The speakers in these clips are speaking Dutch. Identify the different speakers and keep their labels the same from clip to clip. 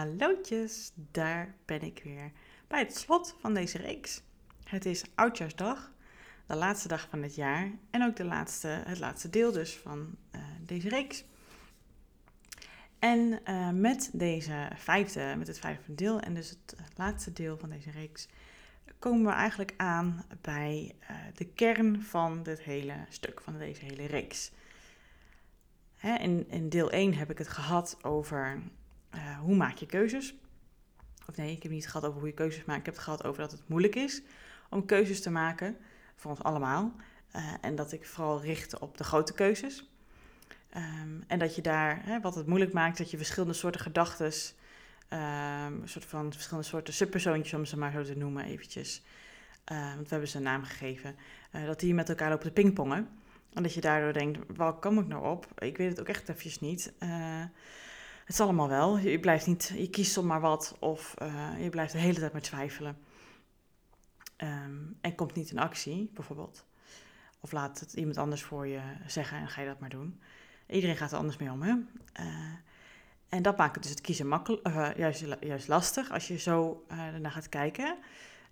Speaker 1: Hallootjes, daar ben ik weer bij het slot van deze reeks. Het is Oudjaarsdag, de laatste dag van het jaar en ook de laatste, het laatste deel dus van uh, deze reeks. En uh, met, deze vijfde, met het vijfde deel en dus het laatste deel van deze reeks komen we eigenlijk aan bij de kern van dit hele stuk, van deze hele reeks. Hè, in, in deel 1 heb ik het gehad over uh, hoe maak je keuzes. Of nee, ik heb niet gehad over hoe je keuzes maakt. Ik heb het gehad over dat het moeilijk is om keuzes te maken. Voor ons allemaal. Uh, en dat ik vooral richtte op de grote keuzes. Um, en dat je daar, hè, wat het moeilijk maakt, dat je verschillende soorten gedachten, um, een soort van verschillende soorten subpersoontjes, om ze maar zo te noemen, eventjes. Uh, want we hebben ze een naam gegeven. Uh, dat die met elkaar lopen te pingpongen. En dat je daardoor denkt, waar kom ik nou op? Ik weet het ook echt eventjes niet. Het is allemaal wel. Je blijft niet, je kiest zomaar wat of uh, je blijft de hele tijd maar twijfelen. Um, en komt niet in actie, bijvoorbeeld. Of laat het iemand anders voor je zeggen en ga je dat maar doen. Iedereen gaat er anders mee om, hè? Uh, en dat maakt dus het kiezen uh, juist, juist lastig als je zo ernaar gaat kijken.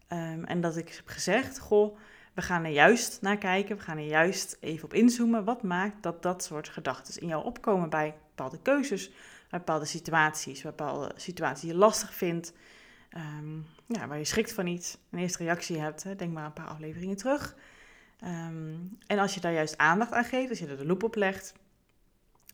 Speaker 1: Um, en dat ik heb gezegd, goh, we gaan er juist naar kijken, we gaan er juist even op inzoomen. Wat maakt dat dat soort gedachten in jou opkomen bij bepaalde keuzes, bepaalde situaties, bepaalde situaties die je lastig vindt, um, ja, waar je schrikt van iets, een eerste reactie hebt, hè, denk maar een paar afleveringen terug. Um, en als je daar juist aandacht aan geeft, als je er de loep op legt,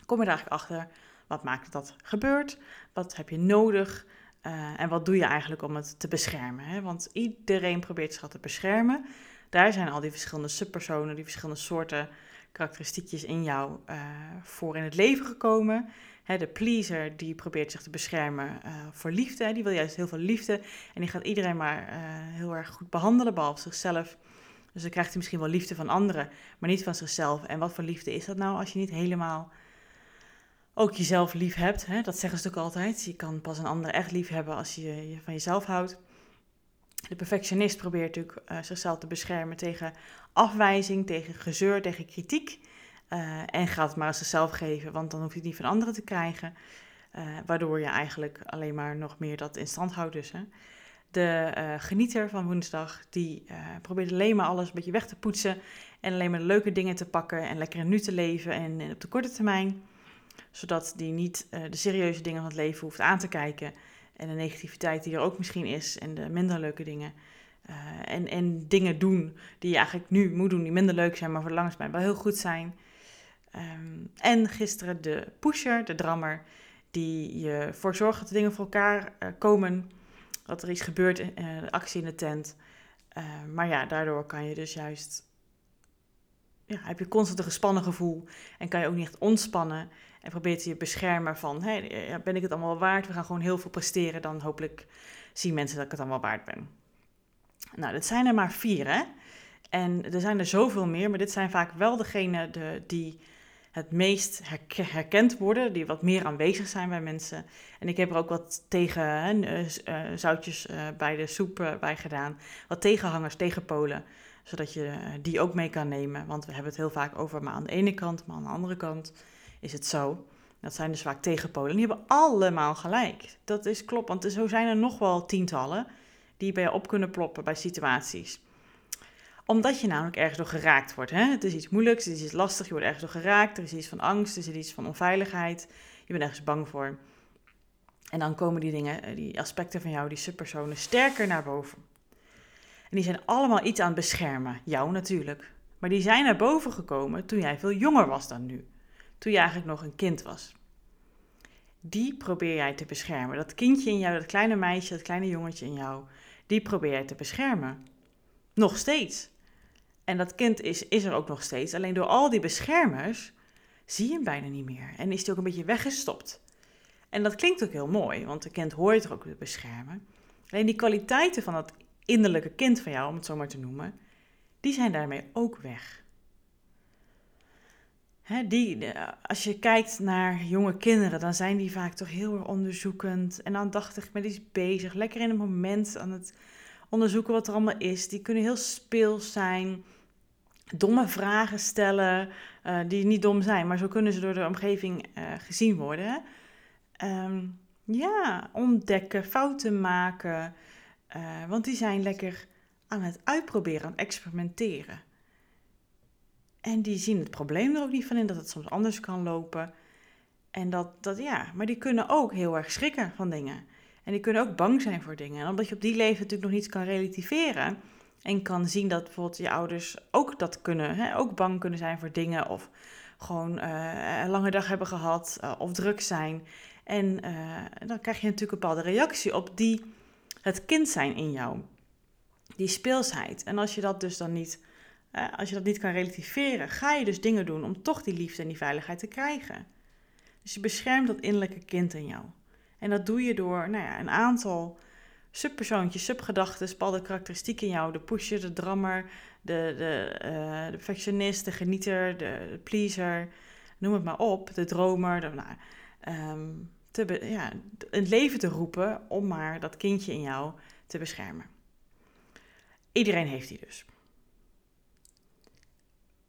Speaker 1: kom je er eigenlijk achter, wat maakt dat gebeurt, wat heb je nodig uh, en wat doe je eigenlijk om het te beschermen. Hè? Want iedereen probeert zich te beschermen. Daar zijn al die verschillende subpersonen, die verschillende soorten karakteristiekjes in jou uh, voor in het leven gekomen. De pleaser die probeert zich te beschermen uh, voor liefde. Die wil juist heel veel liefde. En die gaat iedereen maar uh, heel erg goed behandelen, behalve zichzelf. Dus dan krijgt hij misschien wel liefde van anderen, maar niet van zichzelf. En wat voor liefde is dat nou als je niet helemaal ook jezelf lief hebt? Dat zeggen ze natuurlijk altijd. Je kan pas een ander echt lief hebben als je je van jezelf houdt. De perfectionist probeert natuurlijk uh, zichzelf te beschermen tegen afwijzing, tegen gezeur, tegen kritiek. Uh, en gaat het maar zichzelf geven, want dan hoef je het niet van anderen te krijgen. Uh, waardoor je eigenlijk alleen maar nog meer dat in stand houdt. Dus, hè. De uh, genieter van woensdag, die probeert alleen maar alles een beetje weg te poetsen. En alleen maar leuke dingen te pakken en lekker nu te leven en, op de korte termijn. Zodat die niet de serieuze dingen van het leven hoeft aan te kijken. En de negativiteit die er ook misschien is en de minder leuke dingen. En, en dingen doen die je eigenlijk nu moet doen, die minder leuk zijn, maar voor de langste termijn wel heel goed zijn. Um, en gisteren de pusher, de drammer, die je voor zorgt dat de dingen voor elkaar uh, komen. Dat er iets gebeurt, uh, de actie in de tent. Uh, maar ja, daardoor kan je dus juist. Ja, heb je constant een gespannen gevoel. En kan je ook niet echt ontspannen. En probeert je beschermen van: hey, ben ik het allemaal waard? We gaan gewoon heel veel presteren. Dan hopelijk zien mensen dat ik het allemaal waard ben. Nou, dat zijn er maar vier, hè? En er zijn er zoveel meer, maar dit zijn vaak wel degenen de, die het meest herkend worden, die wat meer aanwezig zijn bij mensen. En ik heb er ook wat tegen hè, uh, zoutjes uh, bij de soep bij gedaan, wat tegenhangers, tegenpolen, zodat je die ook mee kan nemen. Want we hebben het heel vaak over, maar aan de ene kant, maar aan de andere kant is het zo. Dat zijn dus vaak tegenpolen. En die hebben allemaal gelijk. Dat is klopt, want zo zijn er nog wel tientallen die bij je op kunnen ploppen bij situaties omdat je namelijk ergens door geraakt wordt. Hè? Het is iets moeilijks, het is iets lastig, je wordt ergens door geraakt. Er is iets van angst, er is iets van onveiligheid. Je bent ergens bang voor. En dan komen die dingen, die aspecten van jou, die subpersonen, sterker naar boven. En die zijn allemaal iets aan het beschermen. Jou natuurlijk. Maar die zijn naar boven gekomen toen jij veel jonger was dan nu. Toen je eigenlijk nog een kind was. Die probeer jij te beschermen. Dat kindje in jou, dat kleine meisje, dat kleine jongetje in jou, die probeer jij te beschermen. Nog steeds. En dat kind is, is er ook nog steeds. Alleen door al die beschermers zie je hem bijna niet meer. En is hij ook een beetje weggestopt. En dat klinkt ook heel mooi, want een kind hoort er ook te beschermen. Alleen die kwaliteiten van dat innerlijke kind van jou, om het zo maar te noemen, die zijn daarmee ook weg. Die, als je kijkt naar jonge kinderen, dan zijn die vaak toch heel erg onderzoekend en aandachtig met iets bezig. Lekker in het moment aan het onderzoeken wat er allemaal is. Die kunnen heel speels zijn domme vragen stellen uh, die niet dom zijn, maar zo kunnen ze door de omgeving uh, gezien worden. Um, Ja, ontdekken, fouten maken. Uh, want die zijn lekker aan het uitproberen, aan het experimenteren. En die zien het probleem er ook niet van in dat het soms anders kan lopen. En dat, dat ja, maar die kunnen ook heel erg schrikken van dingen. En die kunnen ook bang zijn voor dingen. En omdat je op die leven natuurlijk nog niet kan relativeren. En kan zien dat bijvoorbeeld je ouders ook dat kunnen, hè, ook bang kunnen zijn voor dingen. Of gewoon uh, een lange dag hebben gehad uh, of druk zijn. En uh, dan krijg je natuurlijk een bepaalde reactie op die, het kind zijn in jou. Die speelsheid. En als je dat dus dan niet, als je dat niet kan relativeren, ga je dus dingen doen om toch die liefde en die veiligheid te krijgen. Dus je beschermt dat innerlijke kind in jou. En dat doe je door nou ja, een aantal subpersoontjes, subgedachten, bepaalde karakteristieken in jou. De pusher, de drammer, de, de, uh, de perfectionist, de genieter, de, pleaser, noem het maar op. De dromer, de, nou, um, te ja, het leven te roepen om maar dat kindje in jou te beschermen. Iedereen heeft die dus.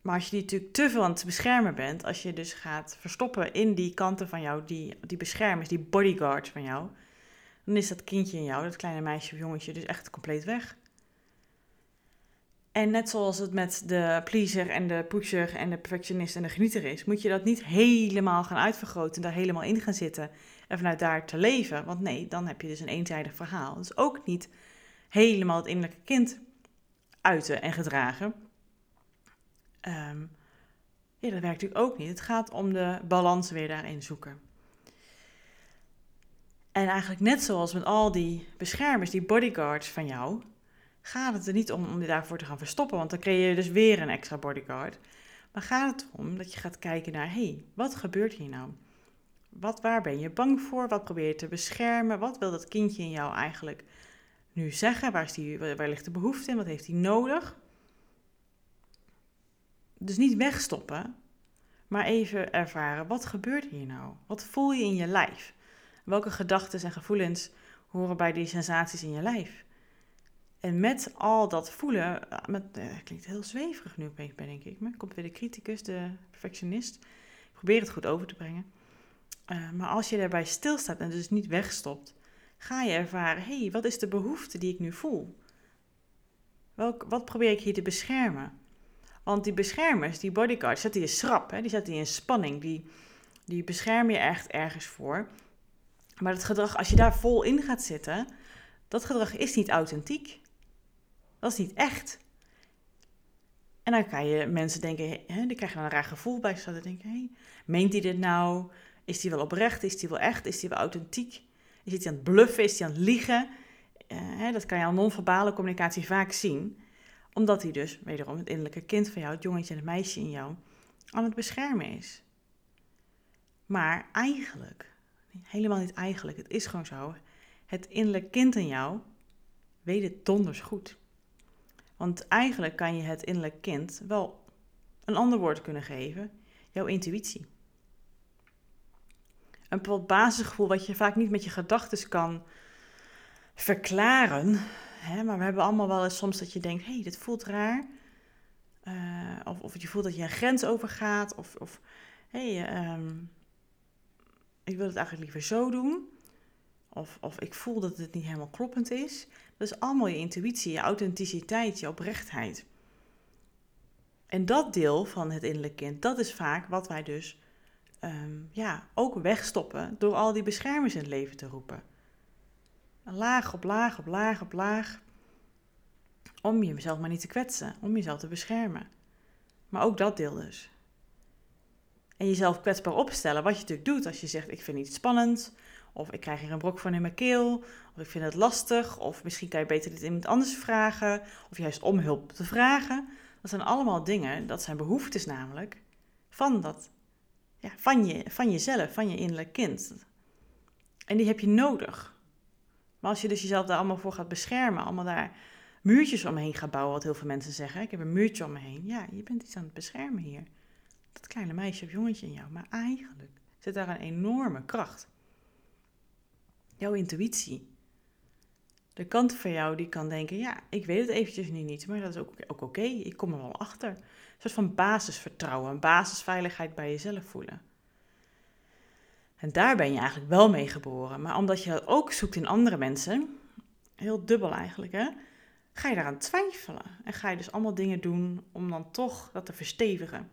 Speaker 1: Maar als je die natuurlijk te veel aan het beschermen bent, als je dus gaat verstoppen in die kanten van jou, die, die beschermers, die bodyguards van jou, dan is dat kindje in jou, dat kleine meisje of jongetje, dus echt compleet weg. En net zoals het met de pleaser en de pusher en de perfectionist en de genieter is, moet je dat niet helemaal gaan uitvergroten en daar helemaal in gaan zitten en vanuit daar te leven. Want nee, dan heb je dus een eenzijdig verhaal. Dus ook niet helemaal het innerlijke kind uiten en gedragen. Um, ja, dat werkt natuurlijk ook niet. Het gaat om de balans weer daarin zoeken. En eigenlijk net zoals met al die beschermers, die bodyguards van jou, gaat het er niet om om je daarvoor te gaan verstoppen, want dan creëer je dus weer een extra bodyguard. Maar gaat het erom dat je gaat kijken naar, hé, hey, wat gebeurt hier nou? Wat, waar ben je bang voor? Wat probeer je te beschermen? Wat wil dat kindje in jou eigenlijk nu zeggen? Waar, is die, waar ligt de behoefte in? Wat heeft hij nodig? Dus niet wegstoppen, maar even ervaren, wat gebeurt hier nou? Wat voel je in je lijf? Welke gedachten en gevoelens horen bij die sensaties in je lijf? En met al dat voelen, eh, met, uh, klinkt heel zweverig nu opeens denk ik, maar komt weer de criticus, de perfectionist. Ik probeer het goed over te brengen. Uh, maar als je daarbij stilstaat en dus niet wegstopt, ga je ervaren, hé, hey, wat is de behoefte die ik nu voel? Welk, wat probeer ik hier te beschermen? Want die beschermers, die bodyguards, zetten je schrap, hè? die zetten je in spanning, die, die beschermen je echt ergens voor. Maar het gedrag, als je daar vol in gaat zitten, dat gedrag is niet authentiek. Dat is niet echt. En dan kan je mensen denken, hè, die krijgen dan een raar gevoel bij. Zodat denken, hé, meent hij dit nou? Is hij wel oprecht? Is hij wel echt? Is hij wel authentiek? Is hij aan het bluffen? Is hij aan het liegen? Uh, hè, dat kan je al non-verbale communicatie vaak zien. Omdat hij dus, wederom, het innerlijke kind van jou, het jongetje en het meisje in jou, aan het beschermen is. Maar eigenlijk, helemaal niet eigenlijk, het is gewoon zo. Het innerlijke kind in jou weet het donders goed. Want eigenlijk kan je het innerlijk kind wel een ander woord kunnen geven, jouw intuïtie. Een bepaald basisgevoel wat je vaak niet met je gedachten kan verklaren. Hè, maar we hebben allemaal wel eens soms dat je denkt, hé, hey, dit voelt raar. Uh, of, of je voelt dat je een grens overgaat. Of, of hé, hey, um, ik wil het eigenlijk liever zo doen. Of, of ik voel dat het niet helemaal kloppend is. Dat is allemaal je intuïtie, je authenticiteit, je oprechtheid. En dat deel van het innerlijk kind, dat is vaak wat wij dus um, ja, ook wegstoppen door al die beschermers in het leven te roepen. Laag op laag op laag op laag. Om jezelf maar niet te kwetsen, om jezelf te beschermen. Maar ook dat deel dus. En jezelf kwetsbaar opstellen, wat je natuurlijk doet als je zegt: Ik vind iets spannend, of ik krijg hier een brok van in mijn keel. Of ik vind het lastig. Of misschien kan je beter dit iemand anders vragen. Of juist om hulp te vragen. Dat zijn allemaal dingen, dat zijn behoeftes namelijk, van, dat, ja, van, je, van jezelf, van je innerlijk kind. En die heb je nodig. Maar als je dus jezelf daar allemaal voor gaat beschermen, allemaal daar muurtjes omheen gaat bouwen, wat heel veel mensen zeggen. Ik heb een muurtje om me heen. Ja, je bent iets aan het beschermen hier. Dat kleine meisje of jongetje in jou. Maar eigenlijk zit daar een enorme kracht jouw intuïtie. De kant van jou die kan denken, ja, ik weet het eventjes nu niet, maar dat is ook, ook oké, ik kom er wel achter. Een soort van basisvertrouwen, een basisveiligheid bij jezelf voelen. En daar ben je eigenlijk wel mee geboren. Maar omdat je dat ook zoekt in andere mensen, heel dubbel eigenlijk, hè, ga je daaraan twijfelen. En ga je dus allemaal dingen doen om dan toch dat te verstevigen.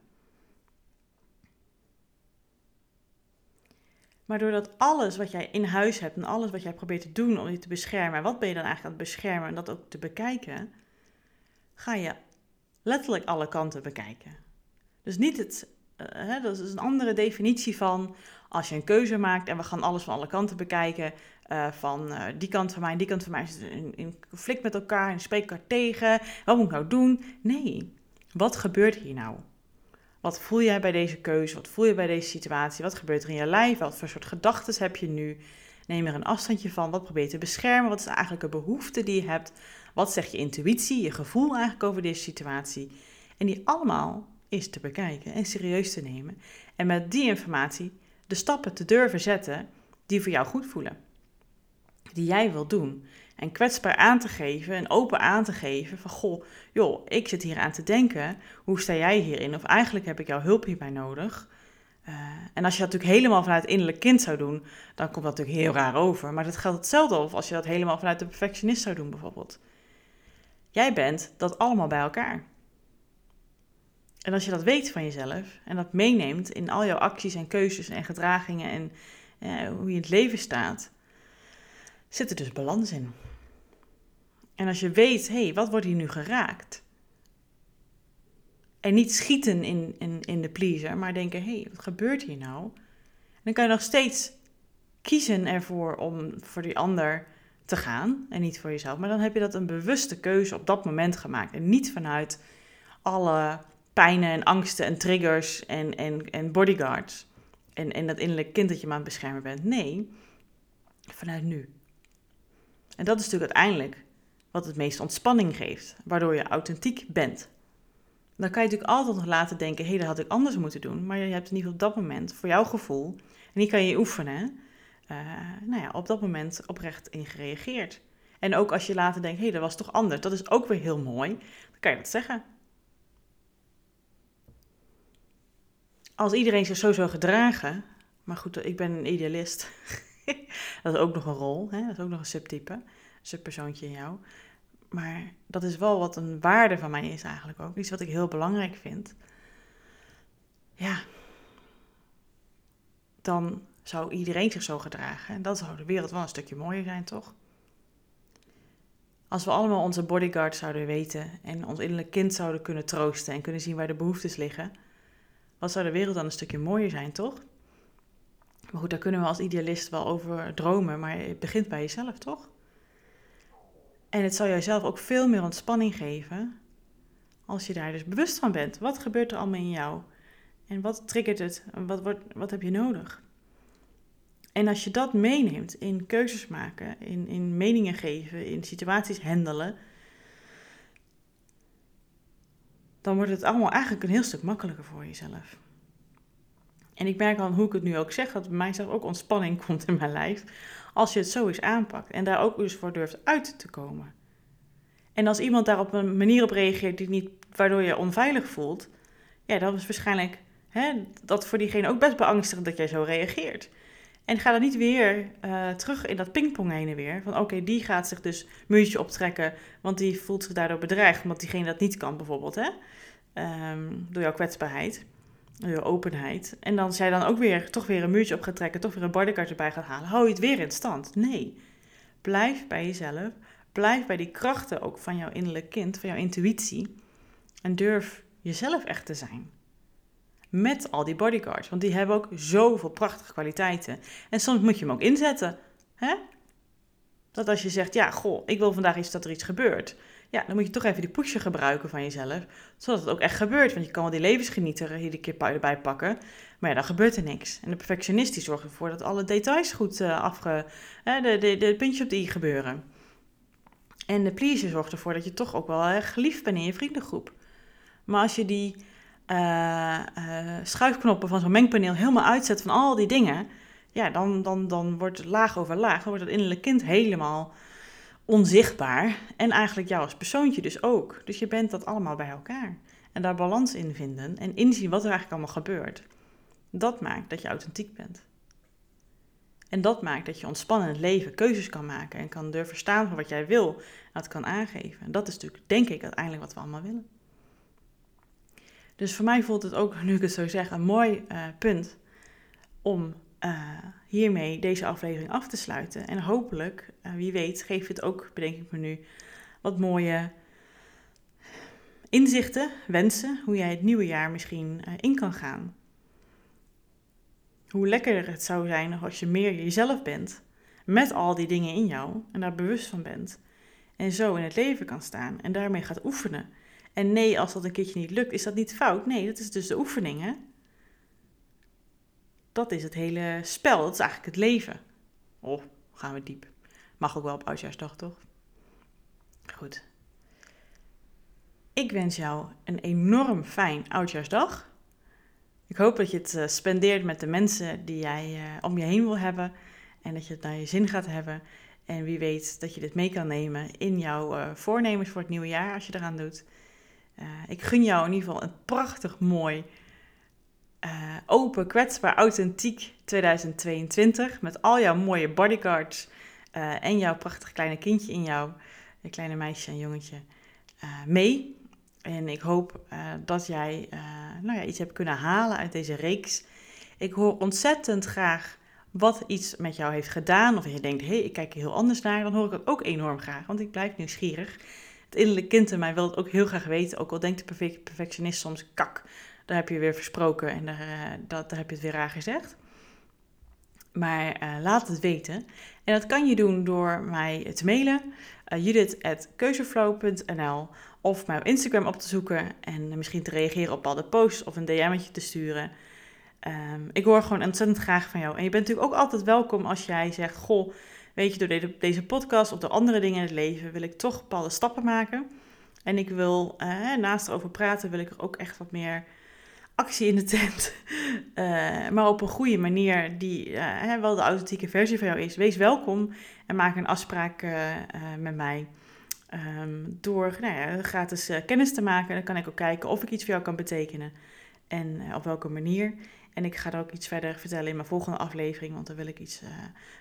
Speaker 1: Maar doordat alles wat jij in huis hebt en alles wat jij probeert te doen om je te beschermen, wat ben je dan eigenlijk aan het beschermen en dat ook te bekijken, ga je letterlijk alle kanten bekijken. Dus niet het, hè, dat is een andere definitie van als je een keuze maakt en we gaan alles van alle kanten bekijken, uh, van uh, die kant van mij die kant van mij zitten in, in conflict met elkaar en spreken elkaar tegen. Wat moet ik nou doen? Nee, wat gebeurt hier nou? Wat voel jij bij deze keuze? Wat voel je bij deze situatie? Wat gebeurt er in je lijf? Wat voor soort gedachten heb je nu? Neem er een afstandje van. Wat probeer je te beschermen? Wat is eigenlijk een behoefte die je hebt? Wat zegt je intuïtie, je gevoel eigenlijk over deze situatie? En die allemaal is te bekijken en serieus te nemen. En met die informatie de stappen te durven zetten die voor jou goed voelen. Die jij wilt doen. En kwetsbaar aan te geven en open aan te geven van goh, joh, ik zit hier aan te denken. Hoe sta jij hierin? Of eigenlijk heb ik jouw hulp hierbij nodig. Uh, en als je dat natuurlijk helemaal vanuit het innerlijk kind zou doen, dan komt dat natuurlijk heel raar over. Maar dat geldt hetzelfde of als je dat helemaal vanuit de perfectionist zou doen bijvoorbeeld. Jij bent dat allemaal bij elkaar. En als je dat weet van jezelf en dat meeneemt in al jouw acties en keuzes en gedragingen en eh, hoe je in het leven staat, zit er dus balans in. En als je weet, hé, hey, wat wordt hier nu geraakt? En niet schieten in, in, in de pleaser, maar denken, hé, hey, wat gebeurt hier nou? Dan kan je nog steeds kiezen ervoor om voor die ander te gaan en niet voor jezelf. Maar dan heb je dat een bewuste keuze op dat moment gemaakt. En niet vanuit alle pijnen en angsten en triggers en, en, en bodyguards. En, en dat innerlijk kind dat je maar aan het beschermen bent. Nee, vanuit nu. En dat is natuurlijk uiteindelijk wat het meest ontspanning geeft, waardoor je authentiek bent. Dan kan je natuurlijk altijd nog laten denken, hé, hey, dat had ik anders moeten doen. Maar je hebt in ieder geval op dat moment, voor jouw gevoel, en die kan je oefenen, uh, nou ja, op dat moment oprecht in gereageerd. En ook als je later denkt, hé, hey, dat was toch anders, dat is ook weer heel mooi, dan kan je dat zeggen. Als iedereen zich zo zou gedragen, maar goed, ik ben een idealist, dat is ook nog een rol, hè? dat is ook nog een subtype, subpersoontje in jou. Maar dat is wel wat een waarde van mij is eigenlijk ook. Iets wat ik heel belangrijk vind. Ja. Dan zou iedereen zich zo gedragen. En dan zou de wereld wel een stukje mooier zijn, toch? Als we allemaal onze bodyguard zouden weten en ons innerlijk kind zouden kunnen troosten en kunnen zien waar de behoeftes liggen, wat zou de wereld dan een stukje mooier zijn, toch? Maar goed, daar kunnen we als idealist wel over dromen, maar het begint bij jezelf, toch? En het zal jouzelf ook veel meer ontspanning geven als je daar dus bewust van bent. Wat gebeurt er allemaal in jou? En wat triggert het? Wat, wat, wat heb je nodig? En als je dat meeneemt in keuzes maken, in, in meningen geven, in situaties handelen, dan wordt het allemaal eigenlijk een heel stuk makkelijker voor jezelf. En ik merk al hoe ik het nu ook zeg, dat bij mij zelf ook ontspanning komt in mijn lijf. Als je het zo eens aanpakt en daar ook dus voor durft uit te komen. En als iemand daar op een manier op reageert die niet, waardoor je onveilig voelt, ja, dan is waarschijnlijk hè, dat voor diegene ook best beangstigend dat jij zo reageert. En ga dan niet weer uh, terug in dat pingpong heen en weer. Van oké, die gaat zich dus muurtje optrekken, want die voelt zich daardoor bedreigd, omdat diegene dat niet kan bijvoorbeeld, hè? Um, door jouw kwetsbaarheid je openheid. En dan zij dan ook weer toch weer een muurtje op gaat trekken, toch weer een bodyguard erbij gaat halen, hou je het weer in stand. Nee. Blijf bij jezelf. Blijf bij die krachten ook van jouw innerlijk kind, van jouw intuïtie. En durf jezelf echt te zijn. Met al die bodyguards. Want die hebben ook zoveel prachtige kwaliteiten. En soms moet je hem ook inzetten. Hè? Dat als je zegt, ja, goh, ik wil vandaag iets dat er iets gebeurt. Ja, dan moet je toch even die pusher gebruiken van jezelf. Zodat het ook echt gebeurt. Want je kan wel die levensgenieter iedere keer erbij pakken. Maar ja, dan gebeurt er niks. En de perfectionist die zorgt ervoor dat alle details goed uh, afge... de, de, de puntjes op de i gebeuren. En de pleaser zorgt ervoor dat je toch ook wel erg geliefd bent in je vriendengroep. Maar als je die uh, schuifknoppen van zo'n mengpaneel helemaal uitzet van al die dingen... Ja, dan, dan, dan wordt laag over laag, dan wordt het innerlijk kind helemaal onzichtbaar. En eigenlijk jou als persoontje dus ook. Dus je bent dat allemaal bij elkaar. En daar balans in vinden en inzien wat er eigenlijk allemaal gebeurt. Dat maakt dat je authentiek bent. En dat maakt dat je ontspannen het leven keuzes kan maken en kan durven staan voor wat jij wil. En dat kan aangeven. En dat is natuurlijk, denk ik, uiteindelijk wat we allemaal willen. Dus voor mij voelt het ook, nu ik het zo zeg, een mooi uh, punt om uh, hiermee deze aflevering af te sluiten. En hopelijk, uh, wie weet, geeft het ook, bedenk ik me nu, wat mooie inzichten, wensen, hoe jij het nieuwe jaar misschien in kan gaan. Hoe lekkerder het zou zijn als je meer jezelf bent, met al die dingen in jou en daar bewust van bent. En zo in het leven kan staan en daarmee gaat oefenen. En nee, als dat een keertje niet lukt, is dat niet fout. Nee, dat is dus de oefening, hè? Dat is het hele spel. Dat is eigenlijk het leven. Oh, gaan we diep. Mag ook wel op Oudjaarsdag, toch? Goed. Ik wens jou een enorm fijn Oudjaarsdag. Ik hoop dat je het eh, spendeert met de mensen die jij uh, om je heen wil hebben. En dat je het naar je zin gaat hebben. En wie weet dat je dit mee kan nemen in jouw uh, voornemens voor het nieuwe jaar als je eraan doet. Ik gun jou in ieder geval een prachtig mooi, open, kwetsbaar, authentiek 2022. Met al jouw mooie bodyguards en jouw prachtig kleine kindje in jou, je kleine meisje en jongetje, mee. En ik hoop dat jij nou ja, iets hebt kunnen halen uit deze reeks. Ik hoor ontzettend graag wat iets met jou heeft gedaan. Of je denkt, hé, ik kijk er heel anders naar. Dan hoor ik dat ook enorm graag, want ik blijf nieuwsgierig. Het innerlijke kind in mij wil het ook heel graag weten. Ook al denkt de perfectionist soms, kak, daar heb je weer versproken en daar, uh, dat, heb je het weer raar gezegd. Maar laat het weten. En dat kan je doen door mij te mailen. Uh, judith.keuzeflow.nl of mij op Instagram op te zoeken en misschien te reageren op bepaalde posts of een DM'tje te sturen. Um, ik hoor gewoon ontzettend graag van jou. En je bent natuurlijk ook altijd welkom als jij zegt: Goh, weet je, door deze, podcast of door andere dingen in het leven wil ik toch bepaalde stappen maken. En ik wil, uh, naast erover praten, wil ik er ook echt wat meer actie in de tent. Uh, maar op een goede manier die uh, wel de authentieke versie van jou is. Wees welkom en maak een afspraak met mij. Um, door nou ja, gratis kennis te maken. Dan kan ik ook kijken of ik iets voor jou kan betekenen en uh, op welke manier. En ik ga er ook iets verder vertellen in mijn volgende aflevering, want dan wil ik iets uh,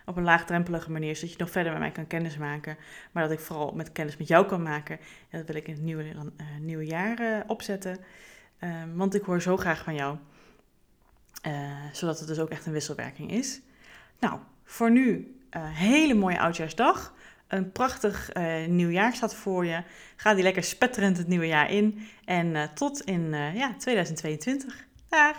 Speaker 1: op een laagdrempelige manier, zodat je nog verder met mij kan kennis maken. Maar dat ik vooral met kennis met jou kan maken. En dat wil ik in het nieuwe, nieuwe jaar opzetten. Um, want ik hoor zo graag van jou. zodat het dus ook echt een wisselwerking is. Nou, voor nu hele mooie oudjaarsdag. Een prachtig uh, nieuwjaar staat voor je. Ga die lekker spetterend het nieuwe jaar in. En uh, tot in uh, ja, 2022. Dag!